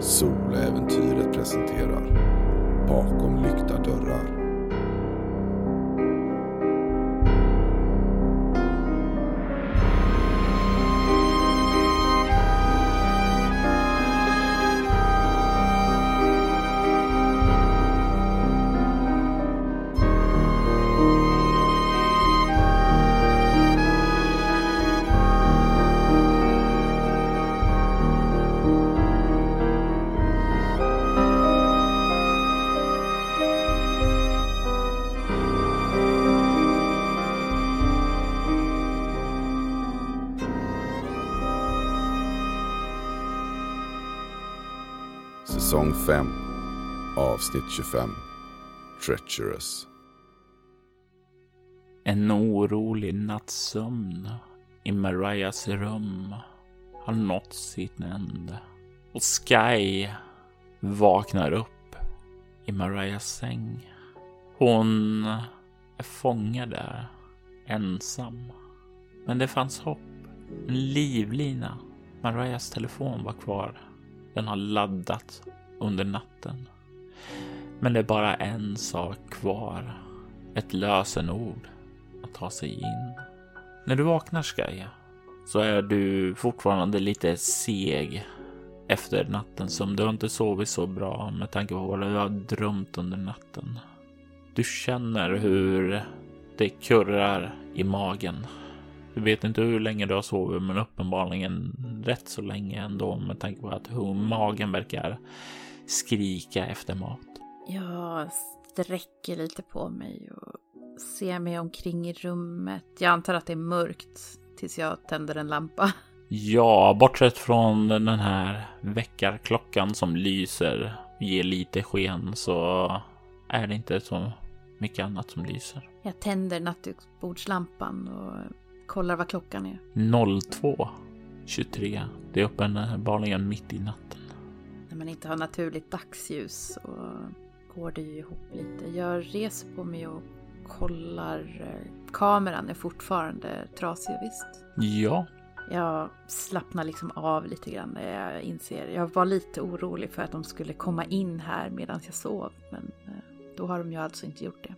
Soläventyret presenterar Bakom lyckta dörrar. Säsong 5 Avsnitt 25 Treacherous En orolig nattsömn i Marias rum har nått sitt ände. Och Sky vaknar upp i Marias säng. Hon är fångad där, ensam. Men det fanns hopp. En livlina. Marias telefon var kvar. Den har laddat under natten. Men det är bara en sak kvar. Ett lösenord att ta sig in. När du vaknar Sky så är du fortfarande lite seg efter natten som du har inte sovit så bra med tanke på vad du har drömt under natten. Du känner hur det kurrar i magen. Du vet inte hur länge du har sovit, men uppenbarligen rätt så länge ändå med tanke på att hur magen verkar skrika efter mat. Jag sträcker lite på mig och ser mig omkring i rummet. Jag antar att det är mörkt tills jag tänder en lampa. Ja, bortsett från den här väckarklockan som lyser, ger lite sken, så är det inte så mycket annat som lyser. Jag tänder nattduksbordslampan och kollar vad klockan är. 02 23. Det är uppenbarligen mitt i natten. Man inte har naturligt dagsljus så går det ju ihop lite. Jag reser på mig och kollar. Kameran är fortfarande trasig visst. Ja, Jag slappnar liksom av lite grann när jag inser. Jag var lite orolig för att de skulle komma in här medan jag sov. Men eh, då har de ju alltså inte gjort det.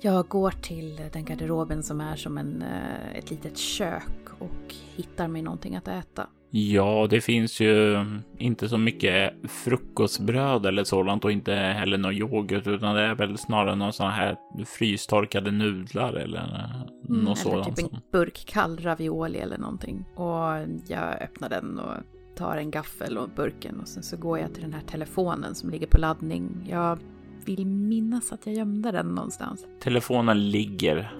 Jag går till den garderoben som är som en, eh, ett litet kök och hittar mig någonting att äta. Ja, det finns ju inte så mycket frukostbröd eller sådant och inte heller någon yoghurt, utan det är väl snarare någon sån här frystorkade nudlar eller något Mm, eller sådant. typ en burk kall ravioli eller någonting. Och jag öppnar den och tar en gaffel och burken och sen så går jag till den här telefonen som ligger på laddning. Jag vill minnas att jag gömde den någonstans. Telefonen ligger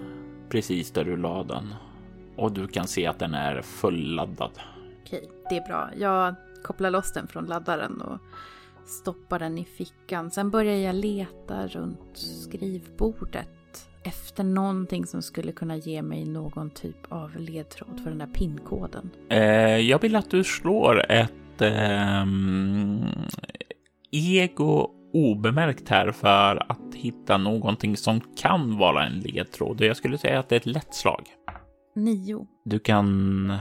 precis där du la den och du kan se att den är fulladdad. Okej, det är bra. Jag kopplar loss den från laddaren och stoppar den i fickan. Sen börjar jag leta runt skrivbordet efter någonting som skulle kunna ge mig någon typ av ledtråd för den där pinkoden. Eh, jag vill att du slår ett ehm, ego obemärkt här för att hitta någonting som kan vara en ledtråd. Jag skulle säga att det är ett lätt slag. Nio. Du kan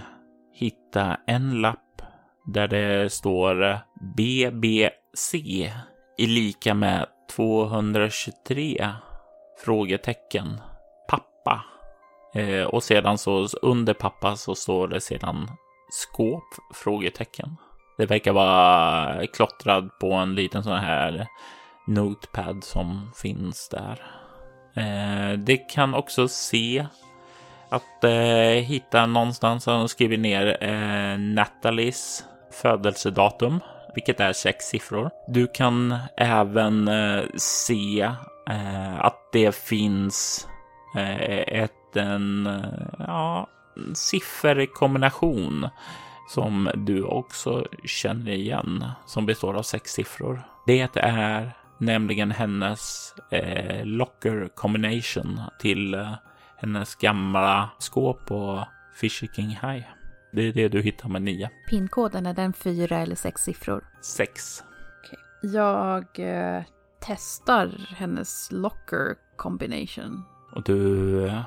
hitta en lapp där det står BBC i lika med 223 frågetecken pappa. Eh, och sedan så under pappa så står det sedan skåp frågetecken. Det verkar vara klottrad på en liten sån här notepad som finns där. Eh, det kan också se att eh, hitta någonstans har de skrivit ner eh, Nathalies födelsedatum, vilket är sex siffror. Du kan även eh, se eh, att det finns eh, ett, en eh, ja, sifferkombination som du också känner igen, som består av sex siffror. Det är nämligen hennes eh, locker combination till eh, hennes gamla skåp på Fisher King High. Det är det du hittar med nio. Pinkoden, är den fyra eller sex siffror? Sex. Jag eh, testar hennes locker combination. Och du eh,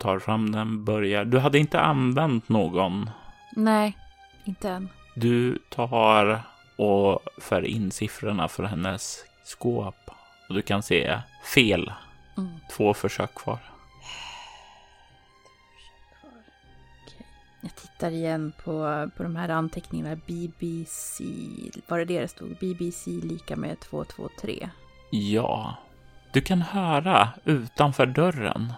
tar fram den, börjar. Du hade inte använt någon. Nej, inte än. Du tar och för in siffrorna för hennes skåp. Och du kan se fel. Mm. Två försök kvar. Jag tittar igen på, på de här anteckningarna. BBC, var det det det stod? BBC lika med 223. Ja, du kan höra utanför dörren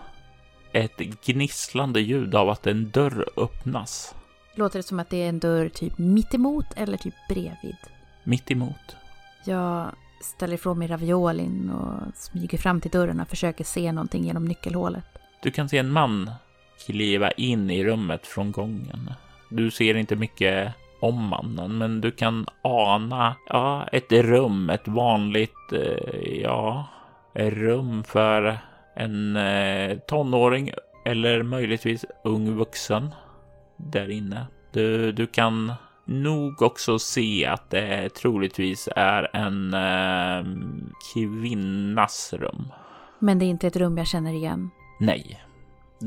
ett gnisslande ljud av att en dörr öppnas Låter det som att det är en dörr typ mitt emot eller typ bredvid? mitt emot. Jag ställer ifrån mig raviolin och smyger fram till dörren och försöker se någonting genom nyckelhålet. Du kan se en man kliva in i rummet från gången. Du ser inte mycket om mannen, men du kan ana ja, ett rum, ett vanligt, eh, ja, rum för en eh, tonåring eller möjligtvis ung vuxen där inne. Du, du kan nog också se att det troligtvis är en eh, kvinnas rum. Men det är inte ett rum jag känner igen. Nej,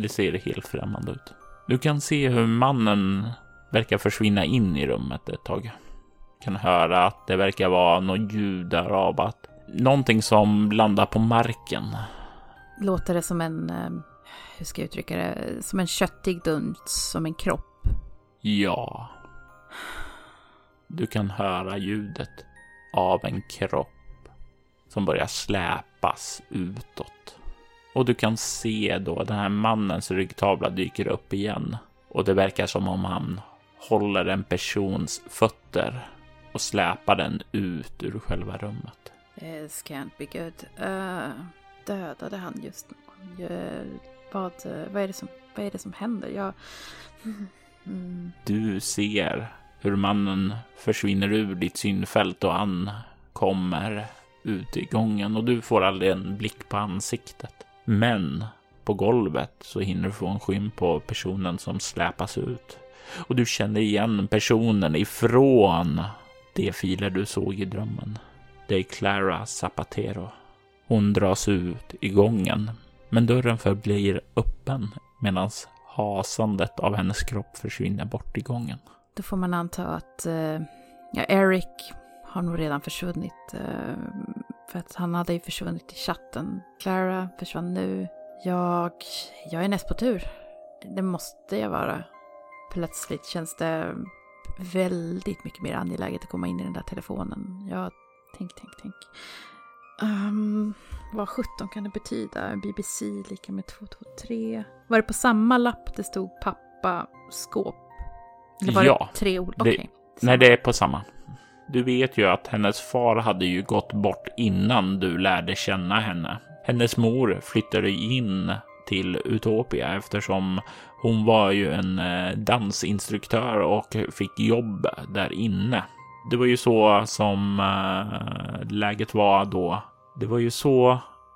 det ser helt främmande ut. Du kan se hur mannen verkar försvinna in i rummet ett tag. Kan höra att det verkar vara något ljud där av att någonting som landar på marken. Låter det som en, eh, hur ska jag uttrycka det, som en köttig duns, som en kropp. Ja. Du kan höra ljudet av en kropp som börjar släpas utåt. Och du kan se då den här mannens ryggtavla dyker upp igen. Och det verkar som om han håller en persons fötter och släpar den ut ur själva rummet. This can't be good. Uh, dödade han just någon? Uh, vad, eh, vad, är det som, vad är det som händer? Jag... Mm. Du ser hur mannen försvinner ur ditt synfält och han kommer ut i gången och du får aldrig en blick på ansiktet. Men på golvet så hinner du få en skym på personen som släpas ut. Och du känner igen personen ifrån de filer du såg i drömmen. Det är Clara Zapatero. Hon dras ut i gången, men dörren förblir öppen medan hasandet av hennes kropp försvinner bort i gången. Då får man anta att eh, ja, Eric har nog redan försvunnit. eh, för att han hade ju försvunnit i chatten. Clara försvann nu. Jag, jag är näst på tur. Det måste jag vara. Plötsligt känns det väldigt mycket mer angeläget att komma in i den där telefonen. Jag, tänk, tänk, tänk. Um, vad 17 kan det betyda? BBC lika med 223. Var det på samma lapp det stod pappa skåp? Eller var Ja, det tre ord? det- Okej. Nej, det är på samma. Du vet ju att hennes far hade ju gått bort innan du lärde känna henne. Hennes mor flyttade in till Utopia eftersom hon var ju en eh, dansinstruktör och fick jobb där inne. Det var ju så som eh, läget var då. Det var ju så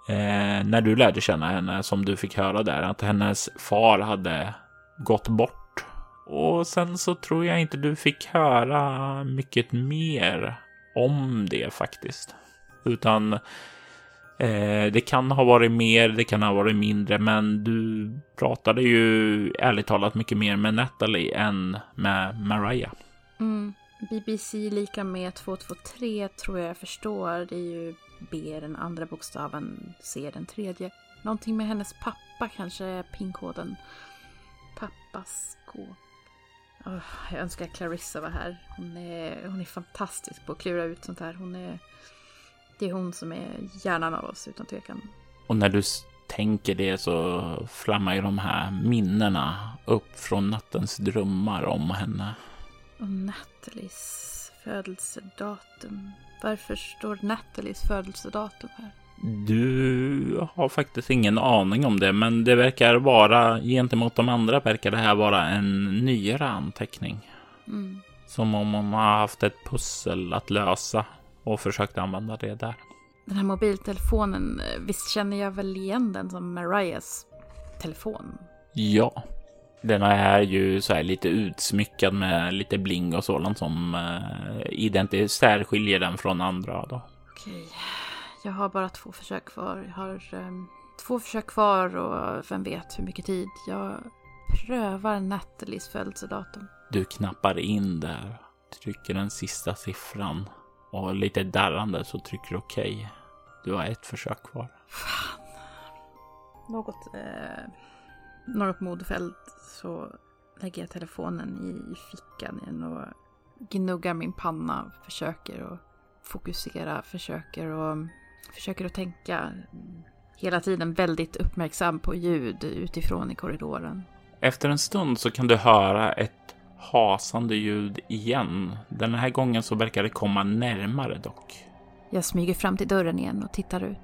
eh, när du lärde känna henne som du fick höra där att hennes far hade gått bort och sen så tror jag inte du fick höra mycket mer om det faktiskt. Utan eh, det kan ha varit mer, det kan ha varit mindre, men du pratade ju ärligt talat mycket mer med Natalie än med Mariah. Mm. BBC lika med 223 tror jag jag förstår. Det är ju B den andra bokstaven, C den tredje. Någonting med hennes pappa kanske är pinkoden. Pappas gåta. Åh, jag önskar Clarissa var här. Hon är, hon är fantastisk på att klura ut sånt här. Hon är, det är hon som är hjärnan av oss utan tvekan. Och när du tänker det så flammar ju de här minnena upp från nattens drömmar om henne. Och Nathalies födelsedatum. Varför står Nathalies födelsedatum här? Du har faktiskt ingen aning om det, men det verkar vara gentemot de andra verkar det här vara en nyare anteckning. Mm. Som om hon har haft ett pussel att lösa och försökt använda det där. Den här mobiltelefonen, eh, visst känner jag väl igen den som Mariahs telefon? Ja, den är ju så här lite utsmyckad med lite bling och sådant som identi- särskiljer den från andra. Då. Okej, jag har bara två försök kvar. Jag har ehm, två försök kvar och vem vet hur mycket tid. Jag prövar Nathalies födelsedatum. Du knappar in där trycker den sista siffran och lite darrande så trycker du okej. Okay. Du har ett försök kvar. Fan. Något, eh, något modfälld så lägger jag telefonen i fickan igen och gnuggar min panna. Försöker att fokusera, försöker och försöker att tänka. Hela tiden väldigt uppmärksam på ljud utifrån i korridoren. Efter en stund så kan du höra ett hasande ljud igen. Den här gången så verkar det komma närmare dock. Jag smyger fram till dörren igen och tittar ut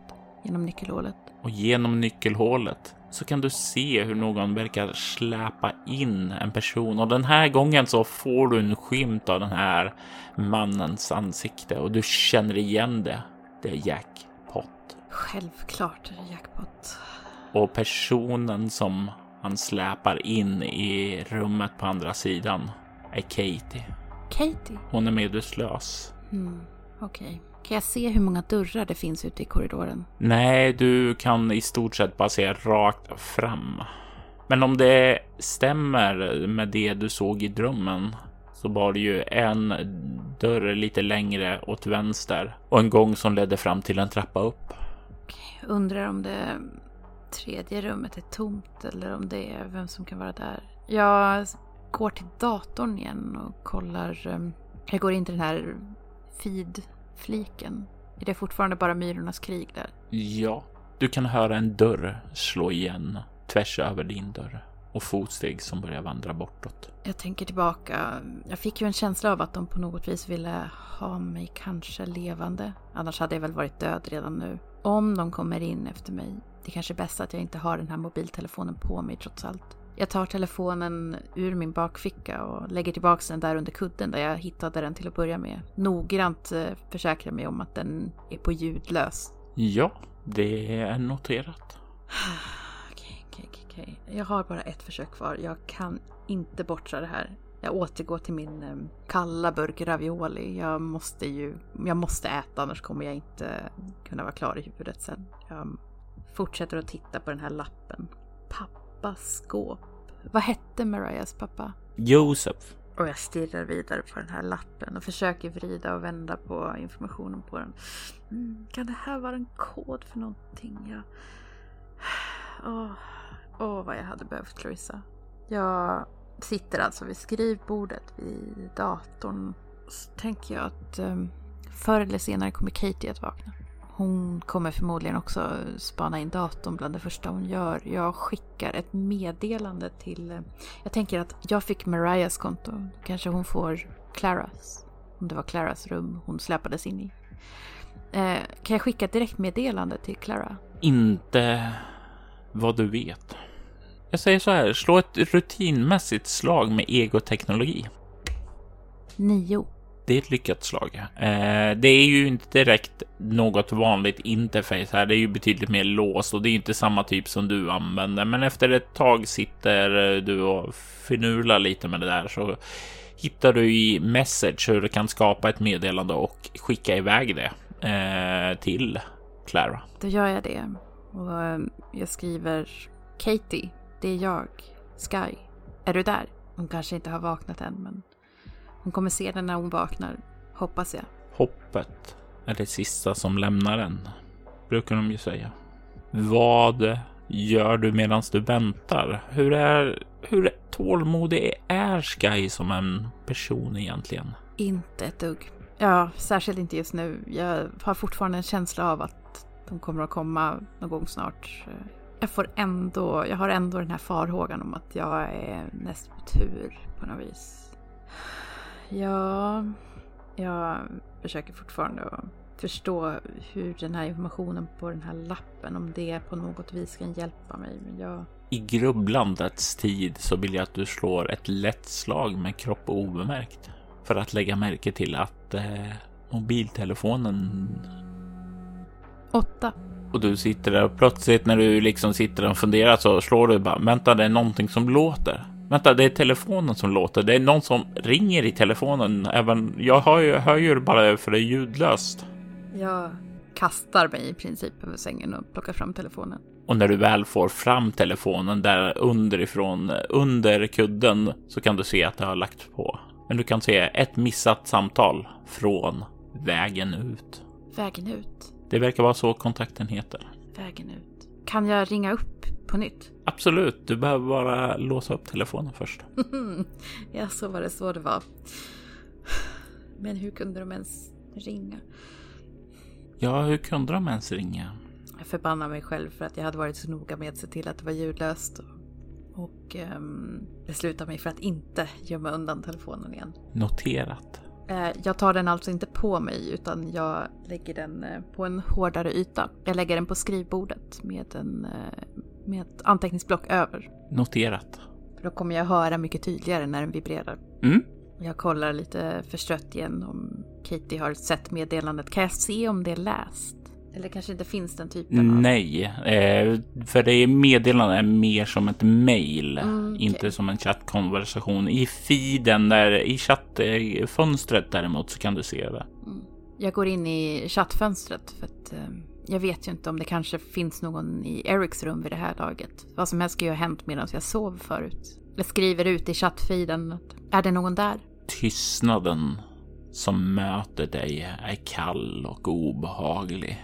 genom nyckelhålet. Och genom nyckelhålet så kan du se hur någon verkar släpa in en person och den här gången så får du en skymt av den här mannens ansikte och du känner igen det. Det är Jackpot. Självklart är det Jackpot. Och personen som han släpar in i rummet på andra sidan är Katie. Katie? Hon är medvetslös. Mm, Okej. Okay. Kan jag se hur många dörrar det finns ute i korridoren? Nej, du kan i stort sett bara se rakt fram. Men om det stämmer med det du såg i drömmen så var det ju en dörr lite längre åt vänster och en gång som ledde fram till en trappa upp. Undrar om det tredje rummet är tomt eller om det är vem som kan vara där. Jag går till datorn igen och kollar. Um, jag går in till den här feed-fliken. Är det fortfarande bara Myrornas krig där? Ja, du kan höra en dörr slå igen tvärs över din dörr och fotsteg som börjar vandra bortåt. Jag tänker tillbaka. Jag fick ju en känsla av att de på något vis ville ha mig kanske levande. Annars hade jag väl varit död redan nu. Om de kommer in efter mig. Det är kanske är bäst att jag inte har den här mobiltelefonen på mig trots allt. Jag tar telefonen ur min bakficka och lägger tillbaka den där under kudden där jag hittade den till att börja med. Noggrant eh, försäkrar mig om att den är på ljudlös. Ja, det är noterat. Okej, okej, okej. Jag har bara ett försök kvar. Jag kan inte bortra det här. Jag återgår till min eh, kalla burk ravioli. Jag måste ju, jag måste äta annars kommer jag inte kunna vara klar i huvudet sen. Jag fortsätter att titta på den här lappen. Pappas skåp. Vad hette Marias pappa? Josef. Och jag stirrar vidare på den här lappen och försöker vrida och vända på informationen på den. Mm, kan det här vara en kod för någonting? Jag... Åh, oh, oh, vad jag hade behövt Clarissa. Jag sitter alltså vid skrivbordet vid datorn. Så tänker jag att um, förr eller senare kommer Katie att vakna. Hon kommer förmodligen också spana in datorn bland det första hon gör. Jag skickar ett meddelande till... Eh, jag tänker att jag fick Marias konto. Kanske hon får Claras. Om det var Claras rum hon släpades in i. Eh, kan jag skicka ett direktmeddelande till Clara? Inte vad du vet. Jag säger så här, slå ett rutinmässigt slag med egoteknologi. Nio. Det är ett lyckat slag. Eh, det är ju inte direkt något vanligt interface här. Det är ju betydligt mer låst och det är inte samma typ som du använder. Men efter ett tag sitter du och finurlar lite med det där så hittar du i message hur du kan skapa ett meddelande och skicka iväg det eh, till Clara. Då gör jag det och eh, jag skriver Katie, det är jag, Sky. Är du där? Hon kanske inte har vaknat än, men hon kommer se den när hon vaknar, hoppas jag. Hoppet är det sista som lämnar en, brukar de ju säga. Vad gör du medan du väntar? Hur är hur tålmodig är Sky som en person egentligen? Inte ett dugg. Ja, särskilt inte just nu. Jag har fortfarande en känsla av att de kommer att komma någon gång snart. Jag får ändå, jag har ändå den här farhågan om att jag är näst på tur på något vis. Ja, jag försöker fortfarande att förstå hur den här informationen på den här lappen, om det på något vis kan hjälpa mig. Men jag... I grubblandets tid så vill jag att du slår ett lätt slag med kropp och obemärkt för att lägga märke till att eh, mobiltelefonen... Åtta. Och du sitter där och plötsligt när du liksom sitter och funderar så slår du bara vänta, det är någonting som låter. Vänta, det är telefonen som låter. Det är någon som ringer i telefonen. Även jag hör ju, hör ju bara för det är ljudlöst. Jag kastar mig i princip över sängen och plockar fram telefonen. Och när du väl får fram telefonen där underifrån, under kudden, så kan du se att det har lagt på Men du kan se ett missat samtal från vägen ut. Vägen ut. Det verkar vara så kontakten heter. Vägen ut. Kan jag ringa upp på nytt? Absolut, du behöver bara låsa upp telefonen först. ja, så var det så det var. Men hur kunde de ens ringa? Ja, hur kunde de ens ringa? Jag förbannar mig själv för att jag hade varit så noga med att se till att det var ljudlöst. Och um, beslutar mig för att inte gömma undan telefonen igen. Noterat. Uh, jag tar den alltså inte på mig utan jag lägger den uh, på en hårdare yta. Jag lägger den på skrivbordet med, en, uh, med ett anteckningsblock över. Noterat. För då kommer jag höra mycket tydligare när den vibrerar. Mm. Jag kollar lite förstrött igen om Katie har sett meddelandet. Kan jag se om det är läst? Eller kanske inte finns den typen av... Nej, eh, för det är meddelande mer som ett mail, mm, okay. inte som en chattkonversation. I feeden där, i chattfönstret däremot så kan du se det. Mm. Jag går in i chattfönstret för att eh, jag vet ju inte om det kanske finns någon i Erics rum vid det här laget. Vad som helst ska ju ha hänt medan jag sov förut. Jag skriver ut i chattfeeden att är det någon där? Tystnaden som möter dig är kall och obehaglig.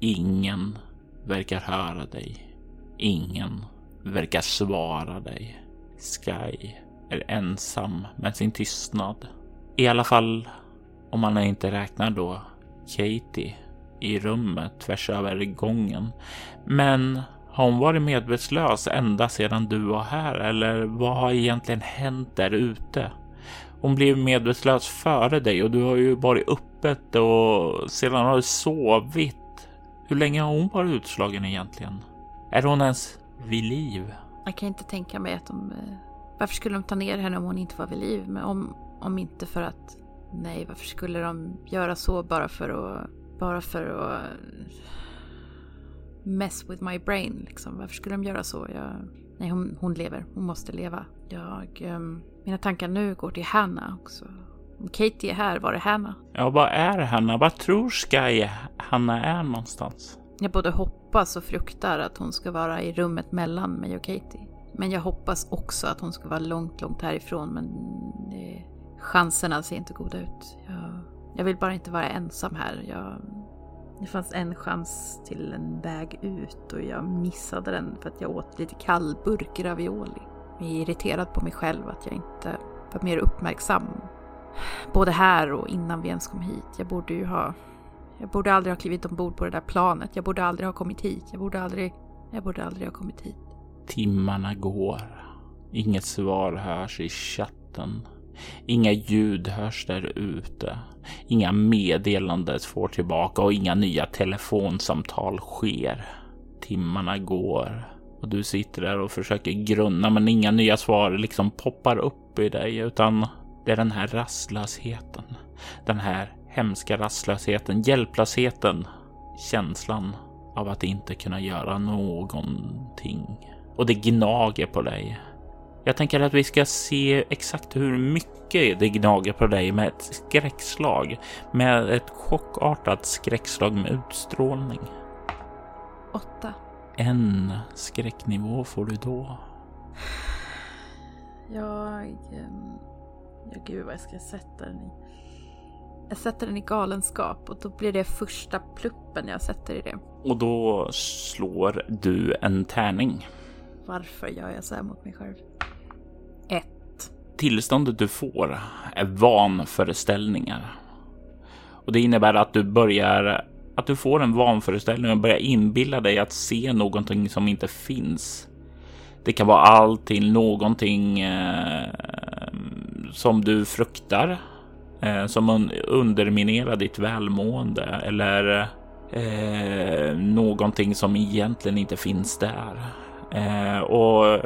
Ingen verkar höra dig. Ingen verkar svara dig. Sky är ensam med sin tystnad. I alla fall om man inte räknar då Katie i rummet tvärs över gången. Men har hon varit medvetslös ända sedan du var här eller vad har egentligen hänt där ute? Hon blev medvetslös före dig och du har ju varit öppet och sedan har du sovit. Hur länge har hon varit utslagen egentligen? Är hon ens vid liv? Jag kan inte tänka mig att de... Eh, varför skulle de ta ner henne om hon inte var vid liv? Men om, om inte för att... Nej, varför skulle de göra så bara för att... Bara för att eh, mess with my brain. Liksom. Varför skulle de göra så? Jag, nej, hon, hon lever. Hon måste leva. Jag, um, mina tankar nu går till Hanna också. Katie är här, var är Hanna? Ja, vad är Hanna? Vad tror Sky Hanna är någonstans? Jag både hoppas och fruktar att hon ska vara i rummet mellan mig och Katie. Men jag hoppas också att hon ska vara långt, långt härifrån. Men det, chanserna ser inte goda ut. Jag, jag vill bara inte vara ensam här. Jag, det fanns en chans till en väg ut och jag missade den för att jag åt lite kallburk ravioli. Jag är irriterad på mig själv att jag inte var mer uppmärksam. Både här och innan vi ens kom hit. Jag borde ju ha... Jag borde aldrig ha klivit ombord på det där planet. Jag borde aldrig ha kommit hit. Jag borde aldrig... Jag borde aldrig ha kommit hit. Timmarna går. Inget svar hörs i chatten. Inga ljud hörs där ute. Inga meddelanden får tillbaka och inga nya telefonsamtal sker. Timmarna går och du sitter där och försöker grunna men inga nya svar liksom poppar upp i dig utan det är den här rastlösheten. Den här hemska rastlösheten, hjälplösheten, känslan av att inte kunna göra någonting. Och det gnager på dig. Jag tänker att vi ska se exakt hur mycket det gnager på dig med ett skräckslag. Med ett chockartat skräckslag med utstrålning. Åtta. En skräcknivå får du då. Jag... Ja, gud vad jag ska sätta den i. Jag sätter den i galenskap och då blir det första pluppen jag sätter i det. Och då slår du en tärning. Varför gör jag så här mot mig själv? Ett. Tillståndet du får är vanföreställningar. Och det innebär att du börjar att du får en vanföreställning och börjar inbilla dig att se någonting som inte finns. Det kan vara allt till någonting eh, som du fruktar, eh, som underminerar ditt välmående eller eh, någonting som egentligen inte finns där. Eh, och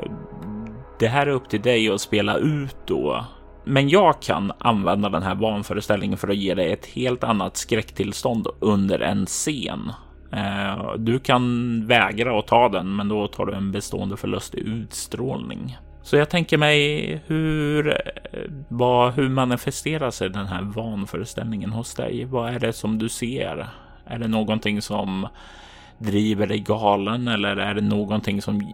det här är upp till dig att spela ut då. Men jag kan använda den här vanföreställningen för att ge dig ett helt annat skräcktillstånd under en scen. Eh, du kan vägra att ta den, men då tar du en bestående förlust i utstrålning. Så jag tänker mig hur, vad, hur manifesterar sig den här vanföreställningen hos dig? Vad är det som du ser? Är det någonting som driver dig galen eller är det någonting som,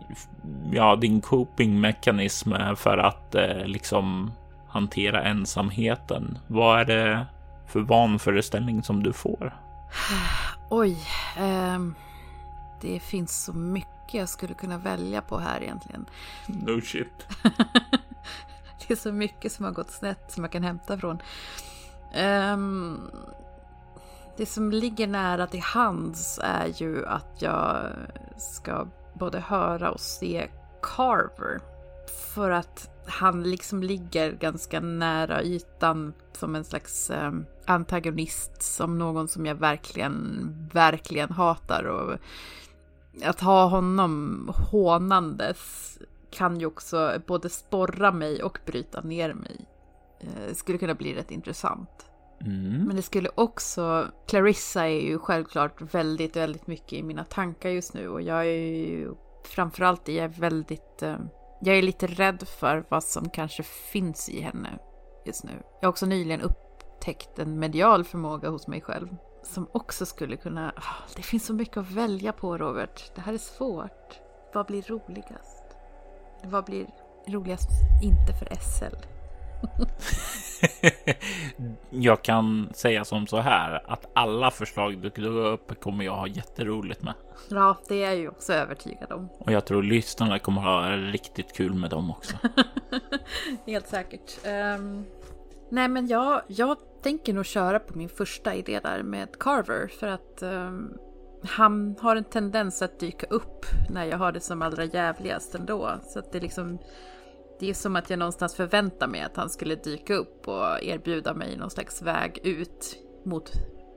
ja, din coping mekanism för att eh, liksom hantera ensamheten. Vad är det för vanföreställning som du får? Oj, eh, det finns så mycket jag skulle kunna välja på här egentligen. No shit. det är så mycket som har gått snett som jag kan hämta från. Ehm, det som ligger nära till hands är ju att jag ska både höra och se Carver. För att han liksom ligger ganska nära ytan som en slags eh, antagonist, som någon som jag verkligen, verkligen hatar. Och att ha honom hånandes kan ju också både sporra mig och bryta ner mig. Eh, skulle kunna bli rätt intressant. Mm. Men det skulle också, Clarissa är ju självklart väldigt, väldigt mycket i mina tankar just nu och jag är ju framförallt är jag väldigt, eh, jag är lite rädd för vad som kanske finns i henne just nu. Jag har också nyligen upptäckt en medial förmåga hos mig själv som också skulle kunna, ah, det finns så mycket att välja på Robert. Det här är svårt. Vad blir roligast? Vad blir roligast inte för SL? jag kan säga som så här att alla förslag du drar upp kommer jag ha jätteroligt med. Ja, det är jag ju också övertygad om. Och jag tror lyssnarna kommer ha riktigt kul med dem också. Helt säkert. Um, nej, men jag, jag tänker nog köra på min första idé där med Carver för att um, han har en tendens att dyka upp när jag har det som allra jävligast ändå. Så att det liksom det är som att jag någonstans förväntar mig att han skulle dyka upp och erbjuda mig någon slags väg ut mot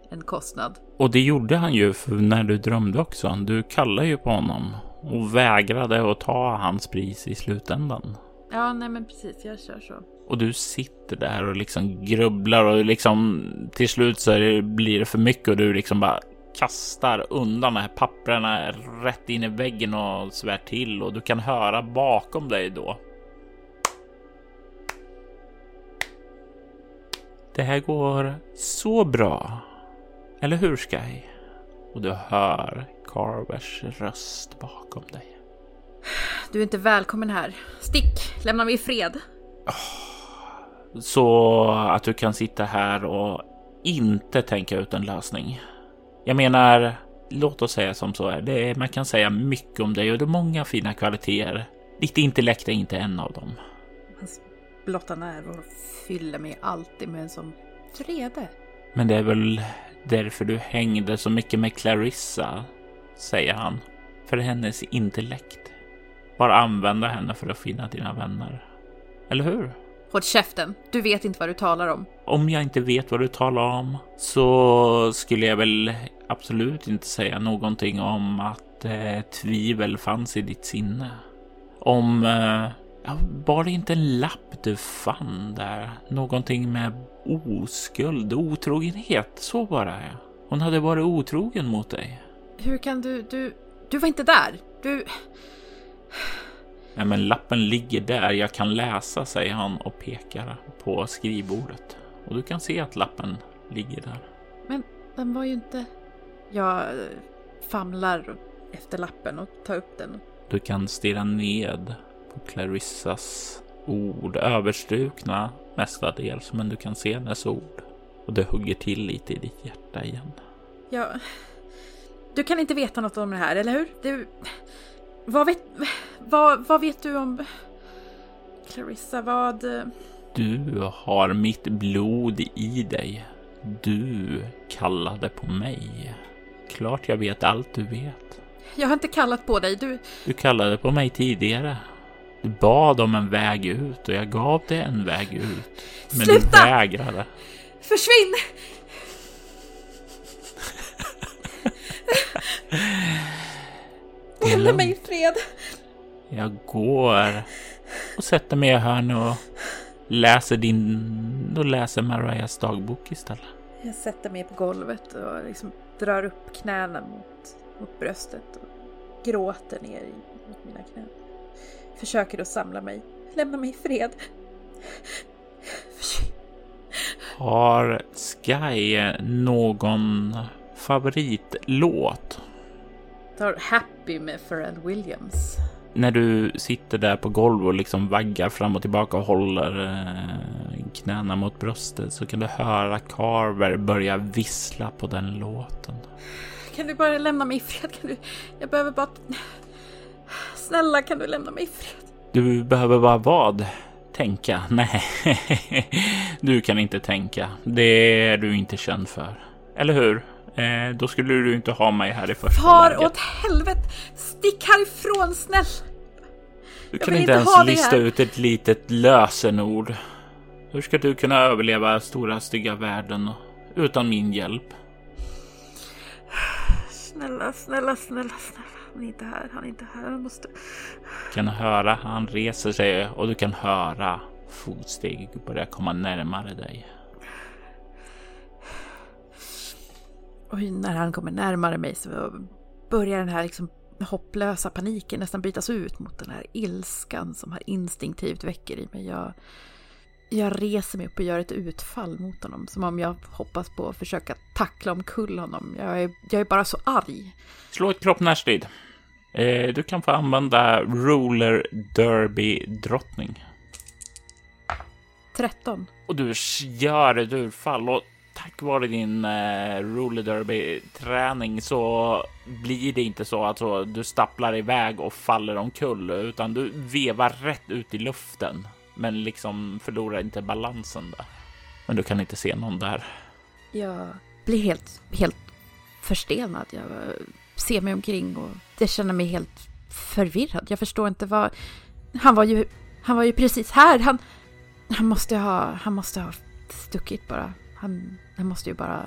en kostnad. Och det gjorde han ju när du drömde också. Du kallade ju på honom och vägrade att ta hans pris i slutändan. Ja, nej men precis, jag kör så. Och du sitter där och liksom grubblar och liksom till slut så blir det för mycket och du liksom bara kastar undan de här papperna rätt in i väggen och svär till och du kan höra bakom dig då Det här går så bra. Eller hur Sky? Och du hör Carvers röst bakom dig. Du är inte välkommen här. Stick! Lämna mig i fred. Så att du kan sitta här och inte tänka ut en lösning. Jag menar, låt oss säga som så är. Det man kan säga mycket om dig och du har många fina kvaliteter. Ditt intellekt är inte en av dem blotta närvaro fyller mig alltid med en sån vrede. Men det är väl därför du hängde så mycket med Clarissa, säger han. För hennes intellekt. Bara använda henne för att finna dina vänner. Eller hur? Håll käften, du vet inte vad du talar om. Om jag inte vet vad du talar om så skulle jag väl absolut inte säga någonting om att eh, tvivel fanns i ditt sinne. Om eh, var det inte en lapp du fann där? Någonting med oskuld, otrogenhet. Så var det. Hon hade varit otrogen mot dig. Hur kan du, du, du var inte där. Du... Ja, men lappen ligger där. Jag kan läsa, säger han och pekar på skrivbordet. Och du kan se att lappen ligger där. Men den var ju inte... Jag famlar efter lappen och tar upp den. Du kan stirra ned på Clarissas ord, överstrukna mestadels, men du kan se hennes ord. Och det hugger till lite i ditt hjärta igen. Ja, du kan inte veta något om det här, eller hur? Du, vad, vet, vad, vad vet du om Clarissa? Vad... Du har mitt blod i dig. Du kallade på mig. Klart jag vet allt du vet. Jag har inte kallat på dig. Du... Du kallade på mig tidigare. Du bad om en väg ut och jag gav dig en väg ut. Men Sluta! du vägrade. Försvinn! Lämna mig i fred. Jag går och sätter mig här nu och läser din... och läser Marias dagbok istället. Jag sätter mig på golvet och liksom drar upp knäna mot, mot bröstet och gråter ner mot mina knän. Försöker att samla mig. Lämna mig i fred. Försvinn. Har Sky någon favoritlåt? Tar Happy med Pharrell Williams. när du sitter där på golvet och liksom vaggar fram och tillbaka och håller eh, knäna mot bröstet så kan du höra Carver börja vissla på den låten. Kan du bara lämna mig i fred? Kan du... Jag behöver bara... Snälla, kan du lämna mig i fred? Du behöver bara vad? Tänka? Nej, du kan inte tänka. Det är du inte känd för. Eller hur? Eh, då skulle du inte ha mig här i första Far läget. åt helvete! Stick härifrån, snäll! Du Jag kan inte inte ens lista ut ett litet lösenord. Hur ska du kunna överleva stora stygga världen utan min hjälp? Snälla, snälla, snälla, snälla. Han är inte här, han är inte här. Han måste... Du kan höra han reser sig och du kan höra fotsteg börja komma närmare dig. Och när han kommer närmare mig så börjar den här liksom hopplösa paniken nästan bytas ut mot den här ilskan som här instinktivt väcker i mig. Jag, jag reser mig upp och gör ett utfall mot honom som om jag hoppas på att försöka tackla omkull honom. Jag är, jag är bara så arg. Slå ett kropp närstrid. Eh, du kan få använda roller derby drottning. 13. Och du gör ett utfall och tack vare din eh, roller derby träning så blir det inte så att så, du stapplar iväg och faller omkull utan du vevar rätt ut i luften. Men liksom förlorar inte balansen där. Men du kan inte se någon där. Jag blir helt, helt förstenad. Jag ser mig omkring och jag känner mig helt förvirrad. Jag förstår inte vad... Han var ju, han var ju precis här. Han, han, måste ha, han måste ha stuckit bara. Han, han måste ju bara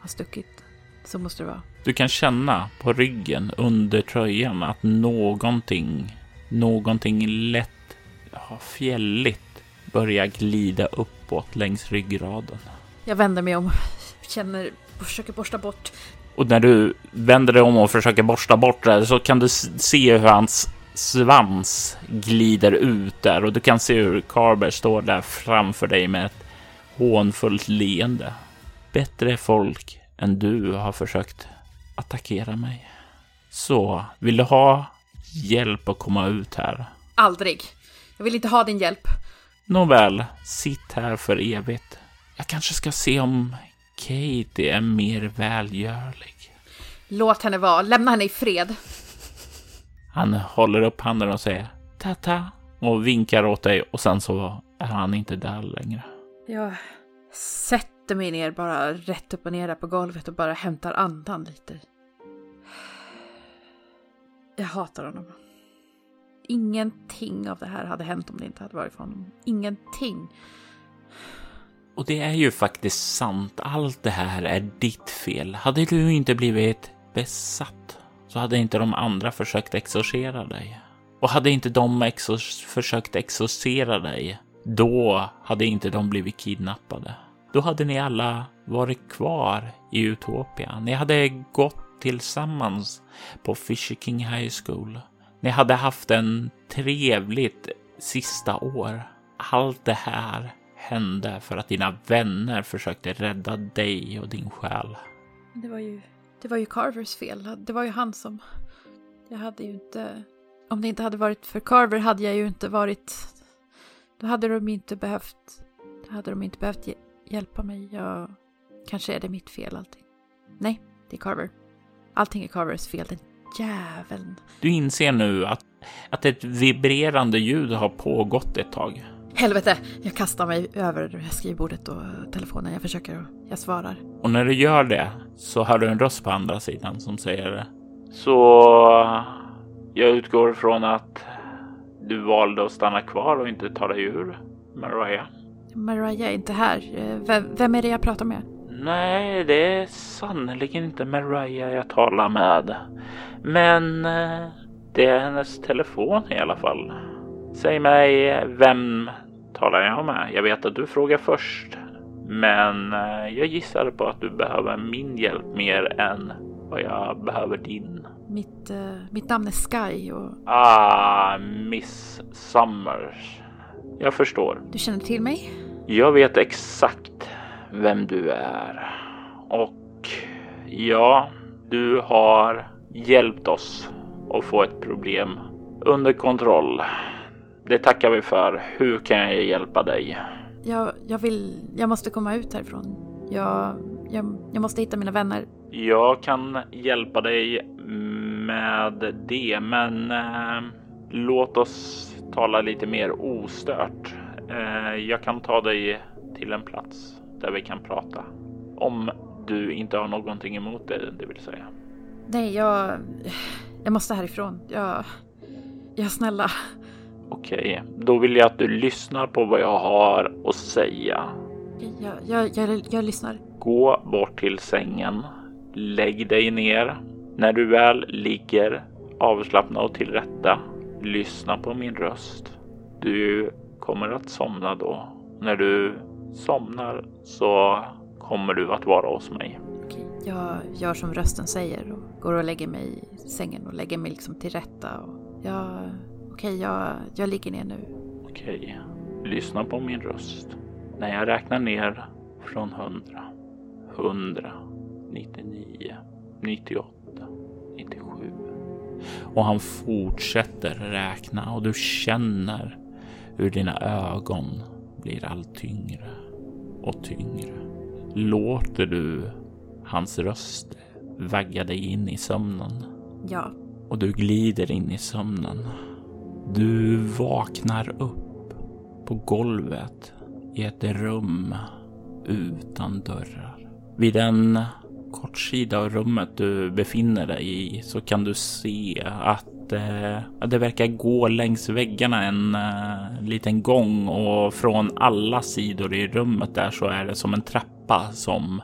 ha stuckit. Så måste det vara. Du kan känna på ryggen under tröjan att någonting, någonting lätt fjälligt börjar glida uppåt längs ryggraden. Jag vänder mig om och känner försöker borsta bort. Och när du vänder dig om och försöker borsta bort det så kan du se hur hans svans glider ut där och du kan se hur Carver står där framför dig med ett hånfullt leende. Bättre folk än du har försökt attackera mig. Så, vill du ha hjälp att komma ut här? Aldrig. Jag vill inte ha din hjälp. Nåväl, sitt här för evigt. Jag kanske ska se om Katie är mer välgörlig. Låt henne vara. Lämna henne i fred. Han håller upp handen och säger tata och vinkar åt dig och sen så är han inte där längre. Jag sätter mig ner bara rätt upp och ner där på golvet och bara hämtar andan lite. Jag hatar honom. Ingenting av det här hade hänt om det inte hade varit för honom. Ingenting. Och det är ju faktiskt sant. Allt det här är ditt fel. Hade du inte blivit besatt så hade inte de andra försökt exorcera dig. Och hade inte de exor- försökt exorcera dig, då hade inte de blivit kidnappade. Då hade ni alla varit kvar i Utopia. Ni hade gått tillsammans på Fisher King High School. Ni hade haft en trevligt sista år. Allt det här hände för att dina vänner försökte rädda dig och din själ. Det var ju, det var ju Carvers fel. Det var ju han som... Jag hade ju inte... Om det inte hade varit för Carver hade jag ju inte varit... Då hade de inte behövt... Då hade de inte behövt hj- hjälpa mig. Jag... Kanske är det mitt fel allting. Nej, det är Carver. Allting är Carvers fel. Den jäveln. Du inser nu att, att ett vibrerande ljud har pågått ett tag. Helvete! Jag kastar mig över skrivbordet och telefonen. Jag försöker och jag svarar. Och när du gör det så hör du en röst på andra sidan som säger Så jag utgår från att du valde att stanna kvar och inte ta dig ur, Mariah. Mariah är inte här. Eh, Vem, vem är det jag pratar med? Nej, det är sannerligen inte Mariah jag talar med. Men eh, det är hennes telefon i alla fall. Säg mig, vem talar jag med? Jag vet att du frågar först. Men eh, jag gissar på att du behöver min hjälp mer än vad jag behöver din. Mitt, eh, mitt namn är Sky och Ah, Miss Summers. Jag förstår. du känner till mig? Jag vet exakt vem du är. Och ja, du har hjälpt oss att få ett problem Under kontroll. Det tackar vi för. Hur kan jag hjälpa dig? Jag, jag vill, jag måste komma ut härifrån. Jag, jag, jag måste hitta mina vänner. Jag kan hjälpa dig med det, men eh, låt oss tala lite mer ostört. Eh, jag kan ta dig till en plats där vi kan prata. Om du inte har någonting emot det, det vill säga. Nej, jag... Jag måste härifrån. Jag... Jag snälla. Okej, då vill jag att du lyssnar på vad jag har att säga. Jag, jag, jag, jag lyssnar. Gå bort till sängen. Lägg dig ner. När du väl ligger avslappnad och till rätta, lyssna på min röst. Du kommer att somna då. När du somnar så kommer du att vara hos mig. Okej, jag gör som rösten säger och går och lägger mig i sängen och lägger mig liksom till rätta. Och jag, okej, jag, jag ligger ner nu. Okej, lyssna på min röst. När jag räknar ner från 100, 100, 99, 98, 97. Och han fortsätter räkna och du känner hur dina ögon blir allt tyngre och tyngre. Låter du hans röst vagga dig in i sömnen? Ja, och du glider in i sömnen. Du vaknar upp på golvet i ett rum utan dörrar. Vid en kort sida av rummet du befinner dig i så kan du se att eh, det verkar gå längs väggarna en eh, liten gång och från alla sidor i rummet där så är det som en trappa som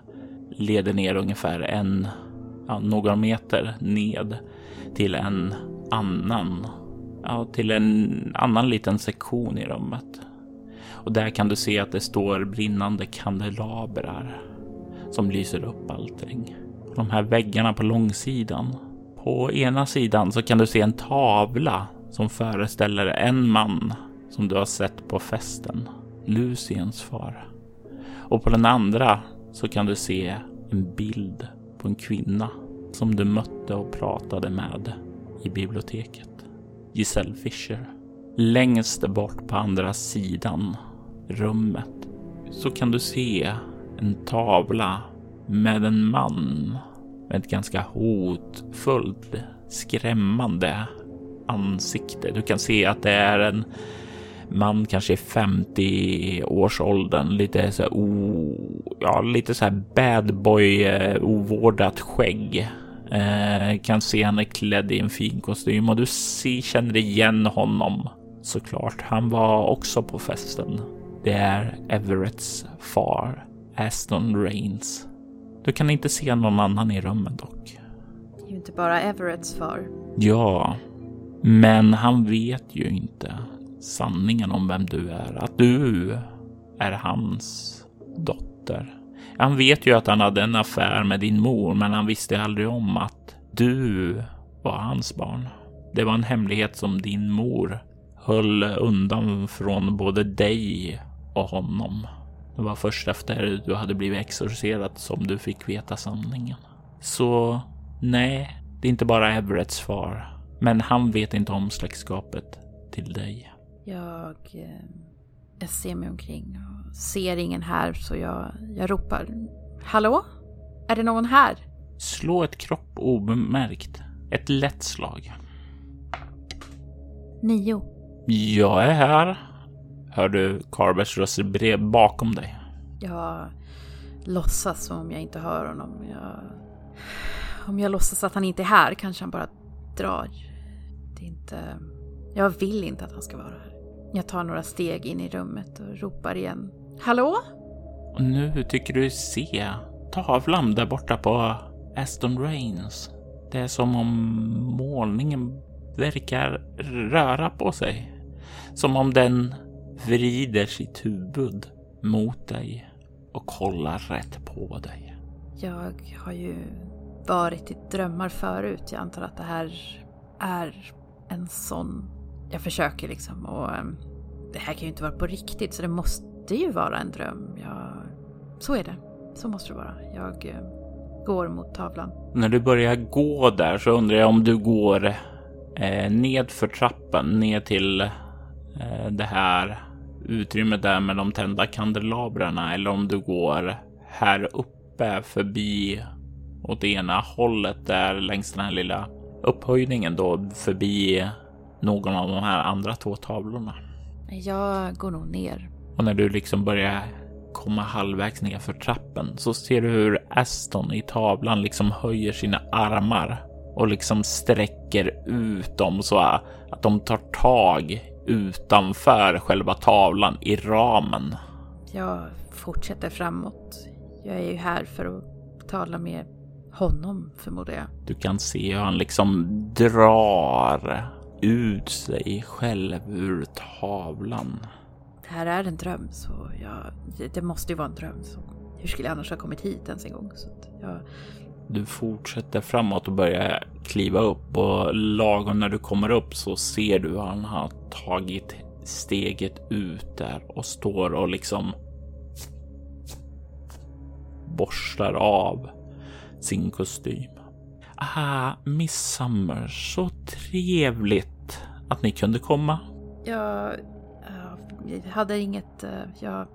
leder ner ungefär en, ja, några meter ned till en annan, ja, till en annan liten sektion i rummet. Och där kan du se att det står brinnande kandelabrar som lyser upp allting. De här väggarna på långsidan. På ena sidan så kan du se en tavla som föreställer en man som du har sett på festen. Luciens far. Och på den andra så kan du se en bild på en kvinna som du mötte och pratade med i biblioteket. Giselle Fischer. Längst bort på andra sidan rummet så kan du se en tavla med en man med ett ganska hotfullt, skrämmande ansikte. Du kan se att det är en man kanske i 50 års åldern, lite så här, oh, ja, lite så här bad boy, eh, ovårdat skägg. Eh, kan se han är klädd i en fin kostym och du ser, känner igen honom såklart. Han var också på festen. Det är Everetts far, Aston Rains. Du kan inte se någon annan i rummet dock. det är ju inte bara Everetts far. Ja, men han vet ju inte sanningen om vem du är. Att du är hans dotter. Han vet ju att han hade en affär med din mor, men han visste aldrig om att du var hans barn. Det var en hemlighet som din mor höll undan från både dig och honom. Det var först efter du hade blivit exorcerad som du fick veta sanningen. Så nej, det är inte bara Everetts far. Men han vet inte om släktskapet till dig. Jag, eh, jag ser mig omkring och ser ingen här så jag, jag ropar. Hallå? Är det någon här? Slå ett kropp obemärkt. Ett lätt slag. Nio. Jag är här. Hör du Carbers röst bakom dig? Jag låtsas som om jag inte hör honom. Jag, om jag låtsas att han inte är här kanske han bara drar. Det är inte... Jag vill inte att han ska vara här. Jag tar några steg in i rummet och ropar igen. Hallå? Och nu tycker du se tavlan där borta på Aston Rains. Det är som om målningen verkar röra på sig. Som om den vrider sitt huvud mot dig och kollar rätt på dig. Jag har ju varit i drömmar förut. Jag antar att det här är en sån. Jag försöker liksom och ehm, det här kan ju inte vara på riktigt så det måste ju vara en dröm. Jag, så är det. Så måste det vara. Jag eh, går mot tavlan. När du börjar gå där så undrar jag om du går eh, ned för trappan, ner till eh, det här utrymmet där med de tända kandelabrarna eller om du går här uppe förbi åt ena hållet där längs den här lilla upphöjningen då förbi någon av de här andra två tavlorna. Jag går nog ner. Och när du liksom börjar komma halvvägs ner för trappen så ser du hur Aston i tavlan liksom höjer sina armar och liksom sträcker ut dem så att de tar tag utanför själva tavlan i ramen. Jag fortsätter framåt. Jag är ju här för att tala med honom förmodar jag. Du kan se hur han liksom drar ut sig själv ur tavlan. Det här är en dröm så jag, det måste ju vara en dröm. Så hur skulle jag annars ha kommit hit ens en gång? Så jag... Du fortsätter framåt och börjar kliva upp och lagom när du kommer upp så ser du hur han har tagit steget ut där och står och liksom borstar av sin kostym. Ah, Miss Summer, så trevligt att ni kunde komma. Jag, jag hade inget, eh, jag,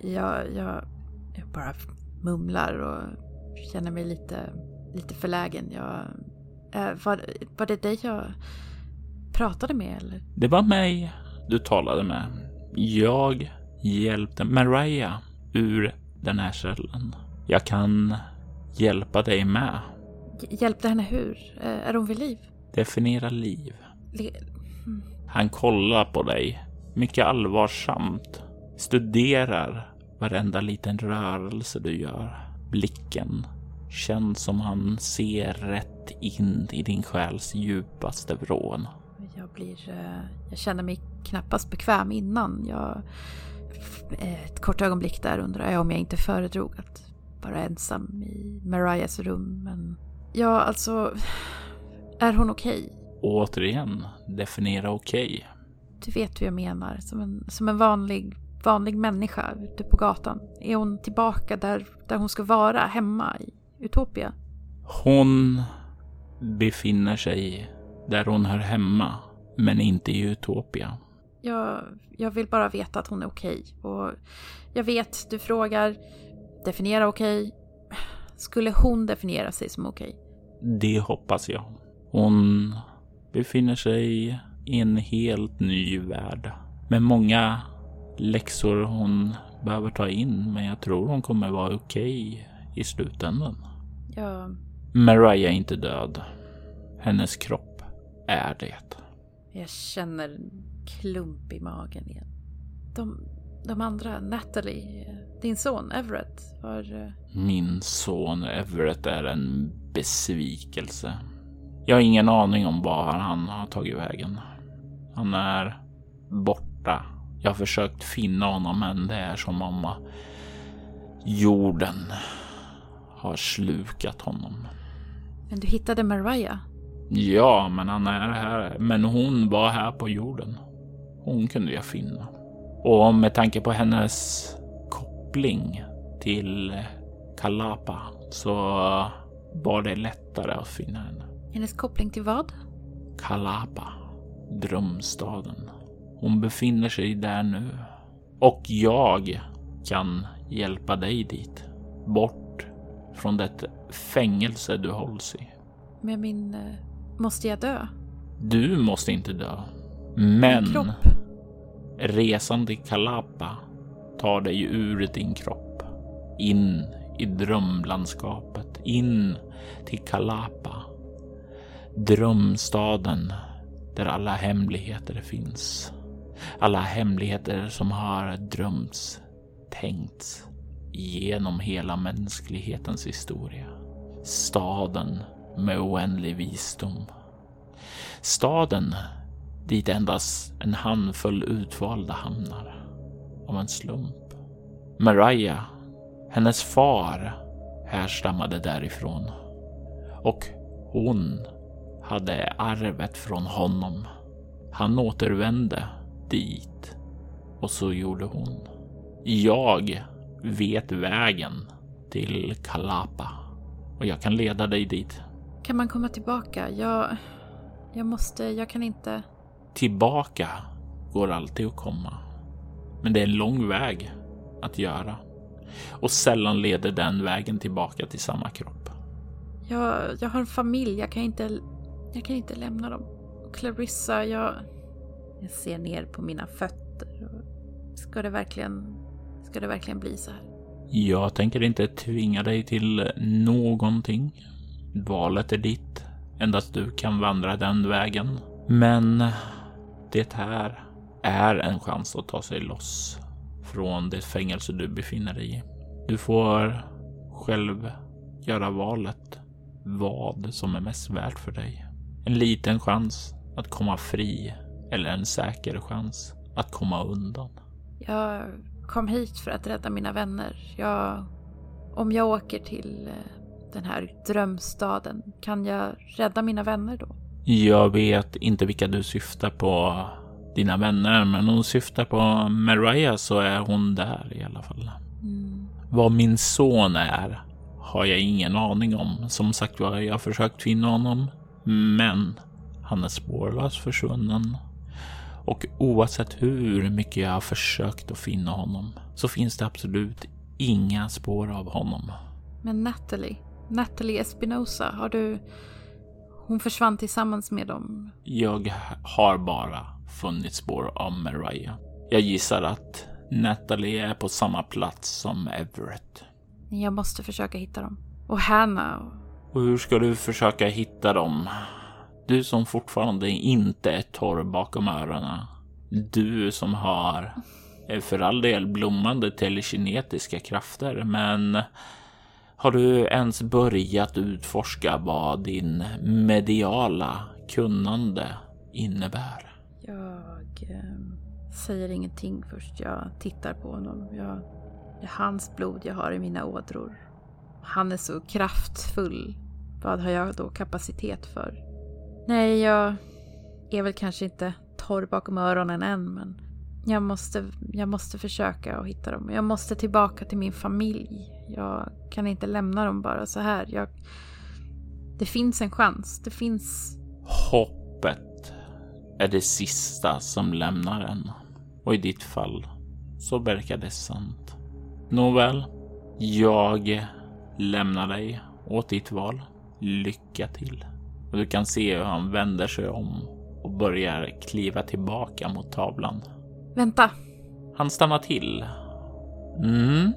jag, jag, jag bara mumlar och känner mig lite, lite förlägen. Jag, eh, var, var det dig jag pratade med eller? Det var mig du talade med. Jag hjälpte Mariah ur den här cellen. Jag kan hjälpa dig med. Hjälpte henne hur? Eh, är hon vid liv? Definiera liv. Le mm. Han kollar på dig mycket allvarsamt. Studerar varenda liten rörelse du gör. Blicken känns som han ser rätt in i din själs djupaste vrån. Jag blir... Eh, jag känner mig knappast bekväm innan. Jag... Ett kort ögonblick där undrar jag om jag inte föredrog att vara ensam i Mariahs rum. Men ja, alltså... Är hon okej? Okay? Återigen, definiera okej. Okay. Du vet hur jag menar. Som en, som en vanlig, vanlig människa ute på gatan. Är hon tillbaka där, där hon ska vara, hemma i Utopia? Hon befinner sig där hon hör hemma, men inte i Utopia. Jag, jag vill bara veta att hon är okej. Och jag vet, du frågar, definiera okej. Skulle hon definiera sig som okej? Det hoppas jag. Hon befinner sig i en helt ny värld med många läxor hon behöver ta in, men jag tror hon kommer vara okej i slutändan. Ja. Mariah är inte död. Hennes kropp är det. Jag känner en klump i magen igen. De, de andra, Natalie, din son Everett, har... Eh, Min son Everett är en besvikelse. Jag har ingen aning om var han har tagit vägen. Han är borta. Jag har försökt finna honom, men det är som om jorden har slukat honom. Men du hittade Mariah? Ja, men han är här. Men hon var här på jorden. Hon kunde jag finna. Och med tanke på hennes koppling till Kalapa så var det lättare att finna henne. Hennes koppling till vad? Kalapa, drömstaden. Hon befinner sig där nu. Och jag kan hjälpa dig dit. Bort från det fängelse du hålls i. Med min... Eh, måste jag dö? Du måste inte dö. Men... Resan till Kalapa tar dig ur din kropp. In i drömlandskapet. In till Kalapa. Drömstaden där alla hemligheter finns. Alla hemligheter som har drömts, tänkts genom hela mänsklighetens historia. Staden med oändlig visdom. Staden dit endast en handfull utvalda hamnar av en slump. Mariah, hennes far, härstammade därifrån och hon hade arvet från honom. Han återvände dit och så gjorde hon. Jag vet vägen till Kalapa och jag kan leda dig dit. Kan man komma tillbaka? Jag, jag måste, jag kan inte. Tillbaka går alltid att komma. Men det är en lång väg att göra. Och sällan leder den vägen tillbaka till samma kropp. Jag, jag har en familj, jag kan inte, jag kan inte lämna dem. Clarissa, jag... Jag ser ner på mina fötter. Ska det verkligen, ska det verkligen bli så här? Jag tänker inte tvinga dig till någonting. Valet är ditt. Endast du kan vandra den vägen. Men det här är en chans att ta sig loss från det fängelse du befinner dig i. Du får själv göra valet vad som är mest värt för dig. En liten chans att komma fri eller en säker chans att komma undan. Jag kom hit för att rädda mina vänner. Jag, om jag åker till eh, den här drömstaden, kan jag rädda mina vänner då? Jag vet inte vilka du syftar på, dina vänner, men om du syftar på Mariah så är hon där i alla fall. Mm. Vad min son är har jag ingen aning om. Som sagt var, jag har försökt finna honom, men han är spårlöst försvunnen. Och oavsett hur mycket jag har försökt att finna honom så finns det absolut inga spår av honom. Men Natalie, Natalie Espinosa, har du... Hon försvann tillsammans med dem? Jag har bara funnit spår av Mariah. Jag gissar att Natalie är på samma plats som Everett. Jag måste försöka hitta dem. Och Hanna. Och hur ska du försöka hitta dem? Du som fortfarande inte är torr bakom öronen. Du som har eh, för all del blommande telekinetiska krafter, men har du ens börjat utforska vad din mediala kunnande innebär? Jag eh, säger ingenting först. Jag tittar på honom. Jag, det är hans blod jag har i mina ådror. Han är så kraftfull. Vad har jag då kapacitet för? Nej, jag är väl kanske inte torr bakom öronen än, men jag måste, jag måste försöka att hitta dem. Jag måste tillbaka till min familj. Jag kan inte lämna dem bara så här. Jag, det finns en chans. Det finns... Hoppet är det sista som lämnar en. Och i ditt fall så verkar det sant. Nåväl, jag lämnar dig åt ditt val. Lycka till. Och du kan se hur han vänder sig om och börjar kliva tillbaka mot tavlan. Vänta. Han stannar till. Mm,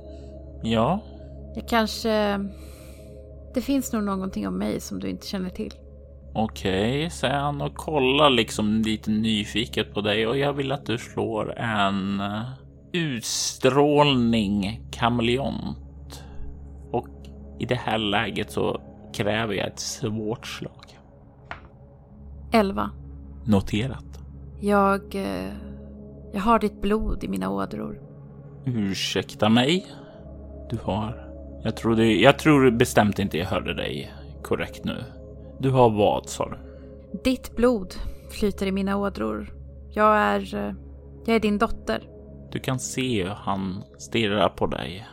ja. Jag kanske... Det finns nog någonting om mig som du inte känner till. Okej, okay, säger han och kollar liksom lite nyfiket på dig och jag vill att du slår en utstrålning kameleont. Och i det här läget så kräver jag ett svårt slag. 11. Noterat. Jag... Eh, jag har ditt blod i mina ådror. Ursäkta mig? Du har... Jag trodde... Jag tror bestämt inte jag hörde dig korrekt nu. Du har vad, sa du? Ditt blod flyter i mina ådror. Jag är... Eh, jag är din dotter. Du kan se hur han stirrar på dig.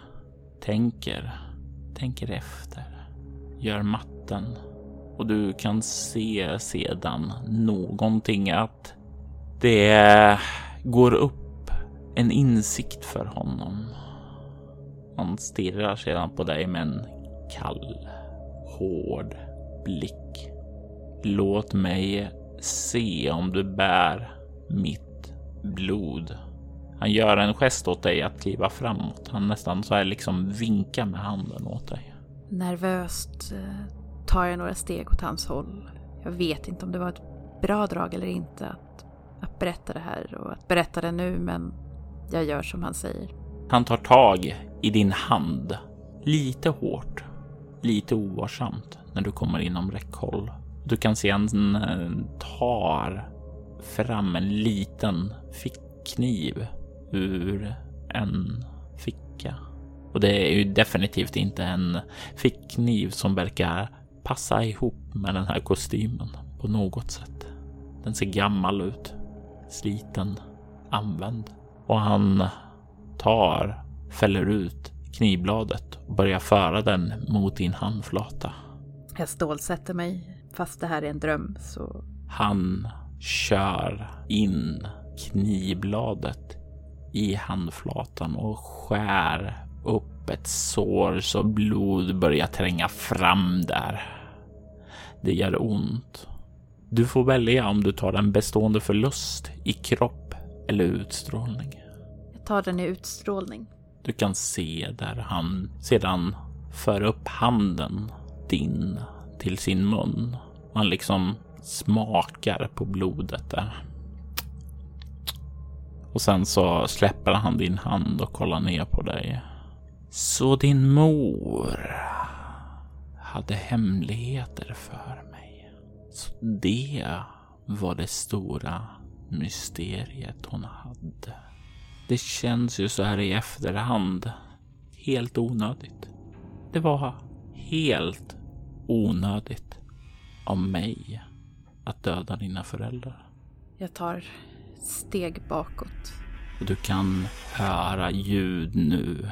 Tänker. Tänker efter. Gör matten och du kan se sedan någonting att det går upp en insikt för honom. Han stirrar sedan på dig med en kall, hård blick. Låt mig se om du bär mitt blod. Han gör en gest åt dig att kliva framåt. Han nästan så här liksom vinkar med handen åt dig. Nervöst eh, tar jag några steg åt hans håll. Jag vet inte om det var ett bra drag eller inte att, att berätta det här och att berätta det nu, men jag gör som han säger. Han tar tag i din hand lite hårt, lite ovarsamt när du kommer inom räckhåll. Du kan se han eh, tar fram en liten fickkniv ur en ficka. Och det är ju definitivt inte en fickkniv som verkar passa ihop med den här kostymen på något sätt. Den ser gammal ut, sliten, använd och han tar, fäller ut knivbladet och börjar föra den mot din handflata. Jag stålsätter mig. Fast det här är en dröm så Han kör in knivbladet i handflatan och skär upp ett sår så blod börjar tränga fram där. Det gör ont. Du får välja om du tar en bestående förlust i kropp eller utstrålning. Jag tar den i utstrålning. Du kan se där han sedan för upp handen din till sin mun. Han liksom smakar på blodet där. Och sen så släpper han din hand och kollar ner på dig. Så din mor hade hemligheter för mig. Så det var det stora mysteriet hon hade. Det känns ju så här i efterhand helt onödigt. Det var helt onödigt av mig att döda dina föräldrar. Jag tar steg bakåt. Och du kan höra ljud nu.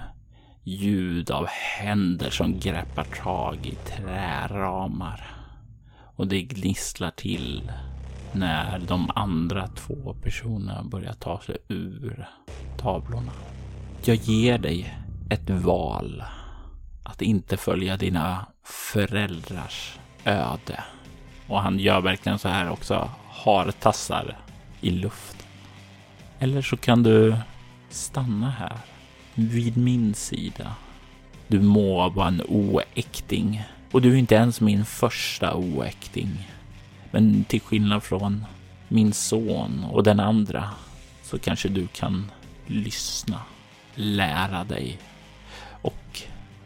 Ljud av händer som greppar tag i träramar. Och det gnisslar till när de andra två personerna börjar ta sig ur tavlorna. Jag ger dig ett val att inte följa dina föräldrars öde. Och han gör verkligen så här också, har tassar i luften. Eller så kan du stanna här vid min sida. Du må vara en oäkting och du är inte ens min första oäkting. Men till skillnad från min son och den andra så kanske du kan lyssna, lära dig och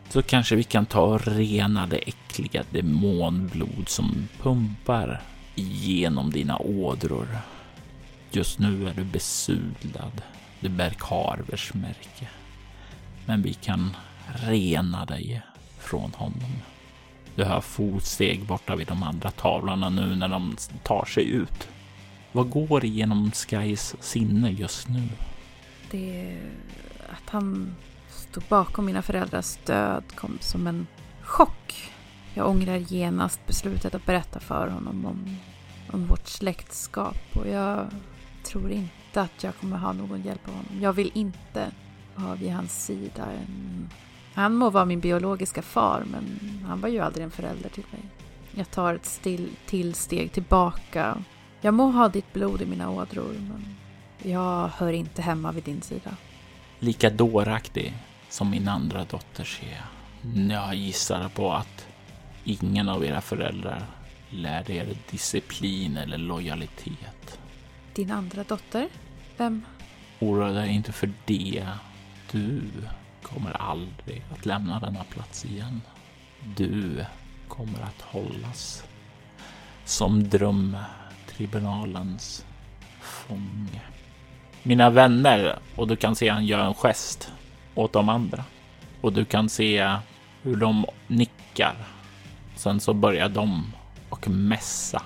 så kanske vi kan ta och rena det äckliga demonblod som pumpar genom dina ådror. Just nu är du besudlad. Du bär Carvers märke. Men vi kan rena dig från honom. Du hör fotsteg borta vid de andra tavlorna nu när de tar sig ut. Vad går igenom Skys sinne just nu? Det är att han stod bakom mina föräldrars död kom som en chock. Jag ångrar genast beslutet att berätta för honom om, om vårt släktskap och jag tror inte att jag kommer ha någon hjälp av honom. Jag vill inte vara vid hans sida. Han må vara min biologiska far, men han var ju aldrig en förälder till mig. Jag tar ett still, till steg tillbaka. Jag må ha ditt blod i mina ådror, men jag hör inte hemma vid din sida. Lika dåraktig som min andra dotter ser jag. gissar på att ingen av era föräldrar lärde er disciplin eller lojalitet. Din andra dotter? Vem? Oroa dig inte för det. Du kommer aldrig att lämna denna plats igen. Du kommer att hållas som drömtribunalens fånge. Mina vänner, och du kan se han gör en gest åt de andra och du kan se hur de nickar. Sen så börjar de och mässa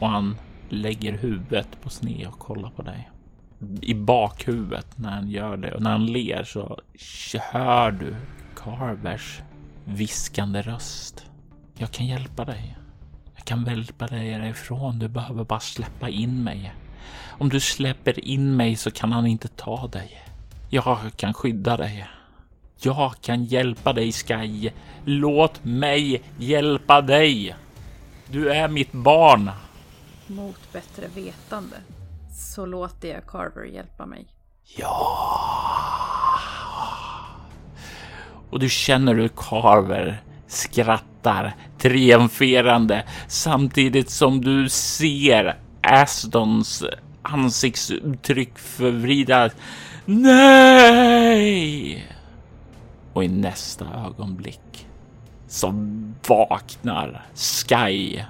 och han lägger huvudet på sned och kollar på dig. I bakhuvudet när han gör det och när han ler så hör du Carvers viskande röst. Jag kan hjälpa dig. Jag kan hjälpa dig därifrån. Du behöver bara släppa in mig. Om du släpper in mig så kan han inte ta dig. Jag kan skydda dig. Jag kan hjälpa dig, Sky. Låt mig hjälpa dig. Du är mitt barn. Mot bättre vetande så låter jag Carver hjälpa mig. Ja. Och du känner hur Carver skrattar triumferande samtidigt som du ser Astons ansiktsuttryck förvridas. Nej! Och i nästa ögonblick så vaknar Sky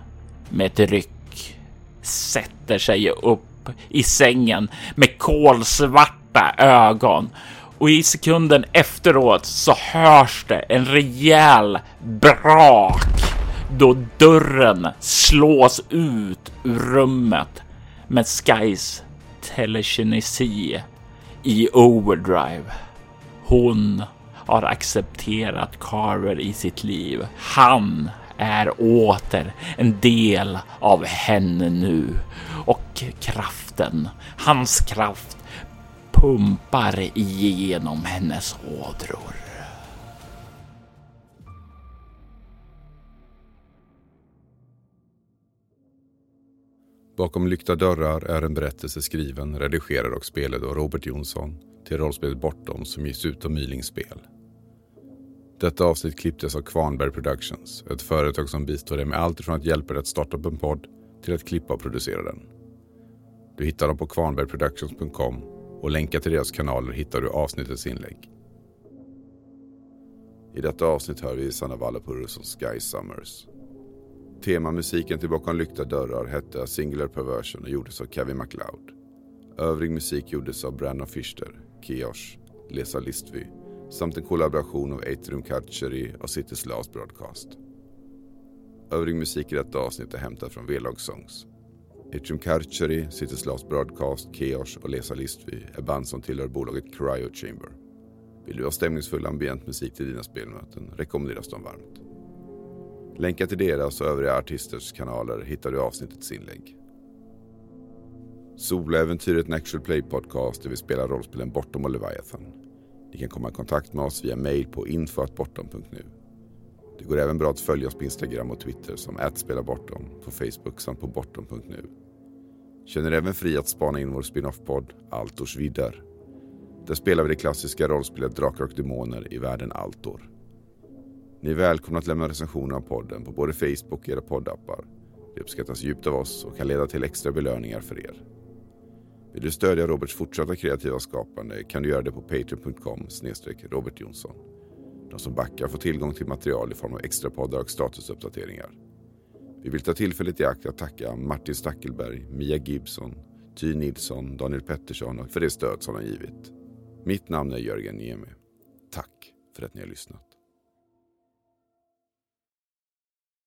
med ett ryck, sätter sig upp i sängen med kolsvarta ögon och i sekunden efteråt så hörs det en rejäl brak då dörren slås ut ur rummet med Skys telekinesi i overdrive. Hon har accepterat Carver i sitt liv. Han är åter en del av henne nu och kraften, hans kraft pumpar igenom hennes ådror. Bakom lyckta dörrar är en berättelse skriven, redigerad och spelad av Robert Jonsson till rollspelet Bortom som ges ut av Mylings spel. Detta avsnitt klipptes av Kvarnberg Productions, ett företag som bistår dig med allt från att hjälpa dig att starta upp en podd till att klippa och producera den. Du hittar dem på kvarnbergproductions.com och länkar till deras kanaler hittar du avsnittets inlägg. I detta avsnitt hör vi Sanna Vallapurus som Sky Summers. Temamusiken till Bakom lyckta dörrar hette Singular Perversion och gjordes av Kevin MacLeod. Övrig musik gjordes av Brandon Fischer, Kiosh, Lesa Listvy samt en kollaboration av Atrium Carceri och City Slavs Broadcast. Övrig musik i detta avsnitt är hämtad från V-Log Songs. Atrium Carceri, City Slavs Broadcast, Keosh och Lesa Listvy är band som tillhör bolaget Cryo Chamber. Vill du ha stämningsfull ambient musik till dina spelmöten rekommenderas de varmt. Länkar till deras och övriga artisters kanaler hittar du i avsnittets inlägg. Soläventyret Natural play podcast där vi spelar rollspelen Bortom och Leviathan. Ni kan komma i kontakt med oss via mail på info.bortom.nu. Det går även bra att följa oss på Instagram och Twitter som @spelabortom, på Facebook samt på bortom.nu. Känner även fri att spana in vår spin-off-podd Altors vidder. Där spelar vi det klassiska rollspelet Drakar och Demoner i världen Altor. Ni är välkomna att lämna recensioner av podden på både Facebook och era poddappar. Det uppskattas djupt av oss och kan leda till extra belöningar för er. Vill du stödja Roberts fortsatta kreativa skapande kan du göra det på patreon.com Robert Jonsson. De som backar får tillgång till material i form av extra poddar och statusuppdateringar. Vi vill ta tillfället i akt att tacka Martin Stackelberg, Mia Gibson, Ty Nilsson, Daniel Pettersson för det stöd som de givit. Mitt namn är Jörgen Niemi. Tack för att ni har lyssnat.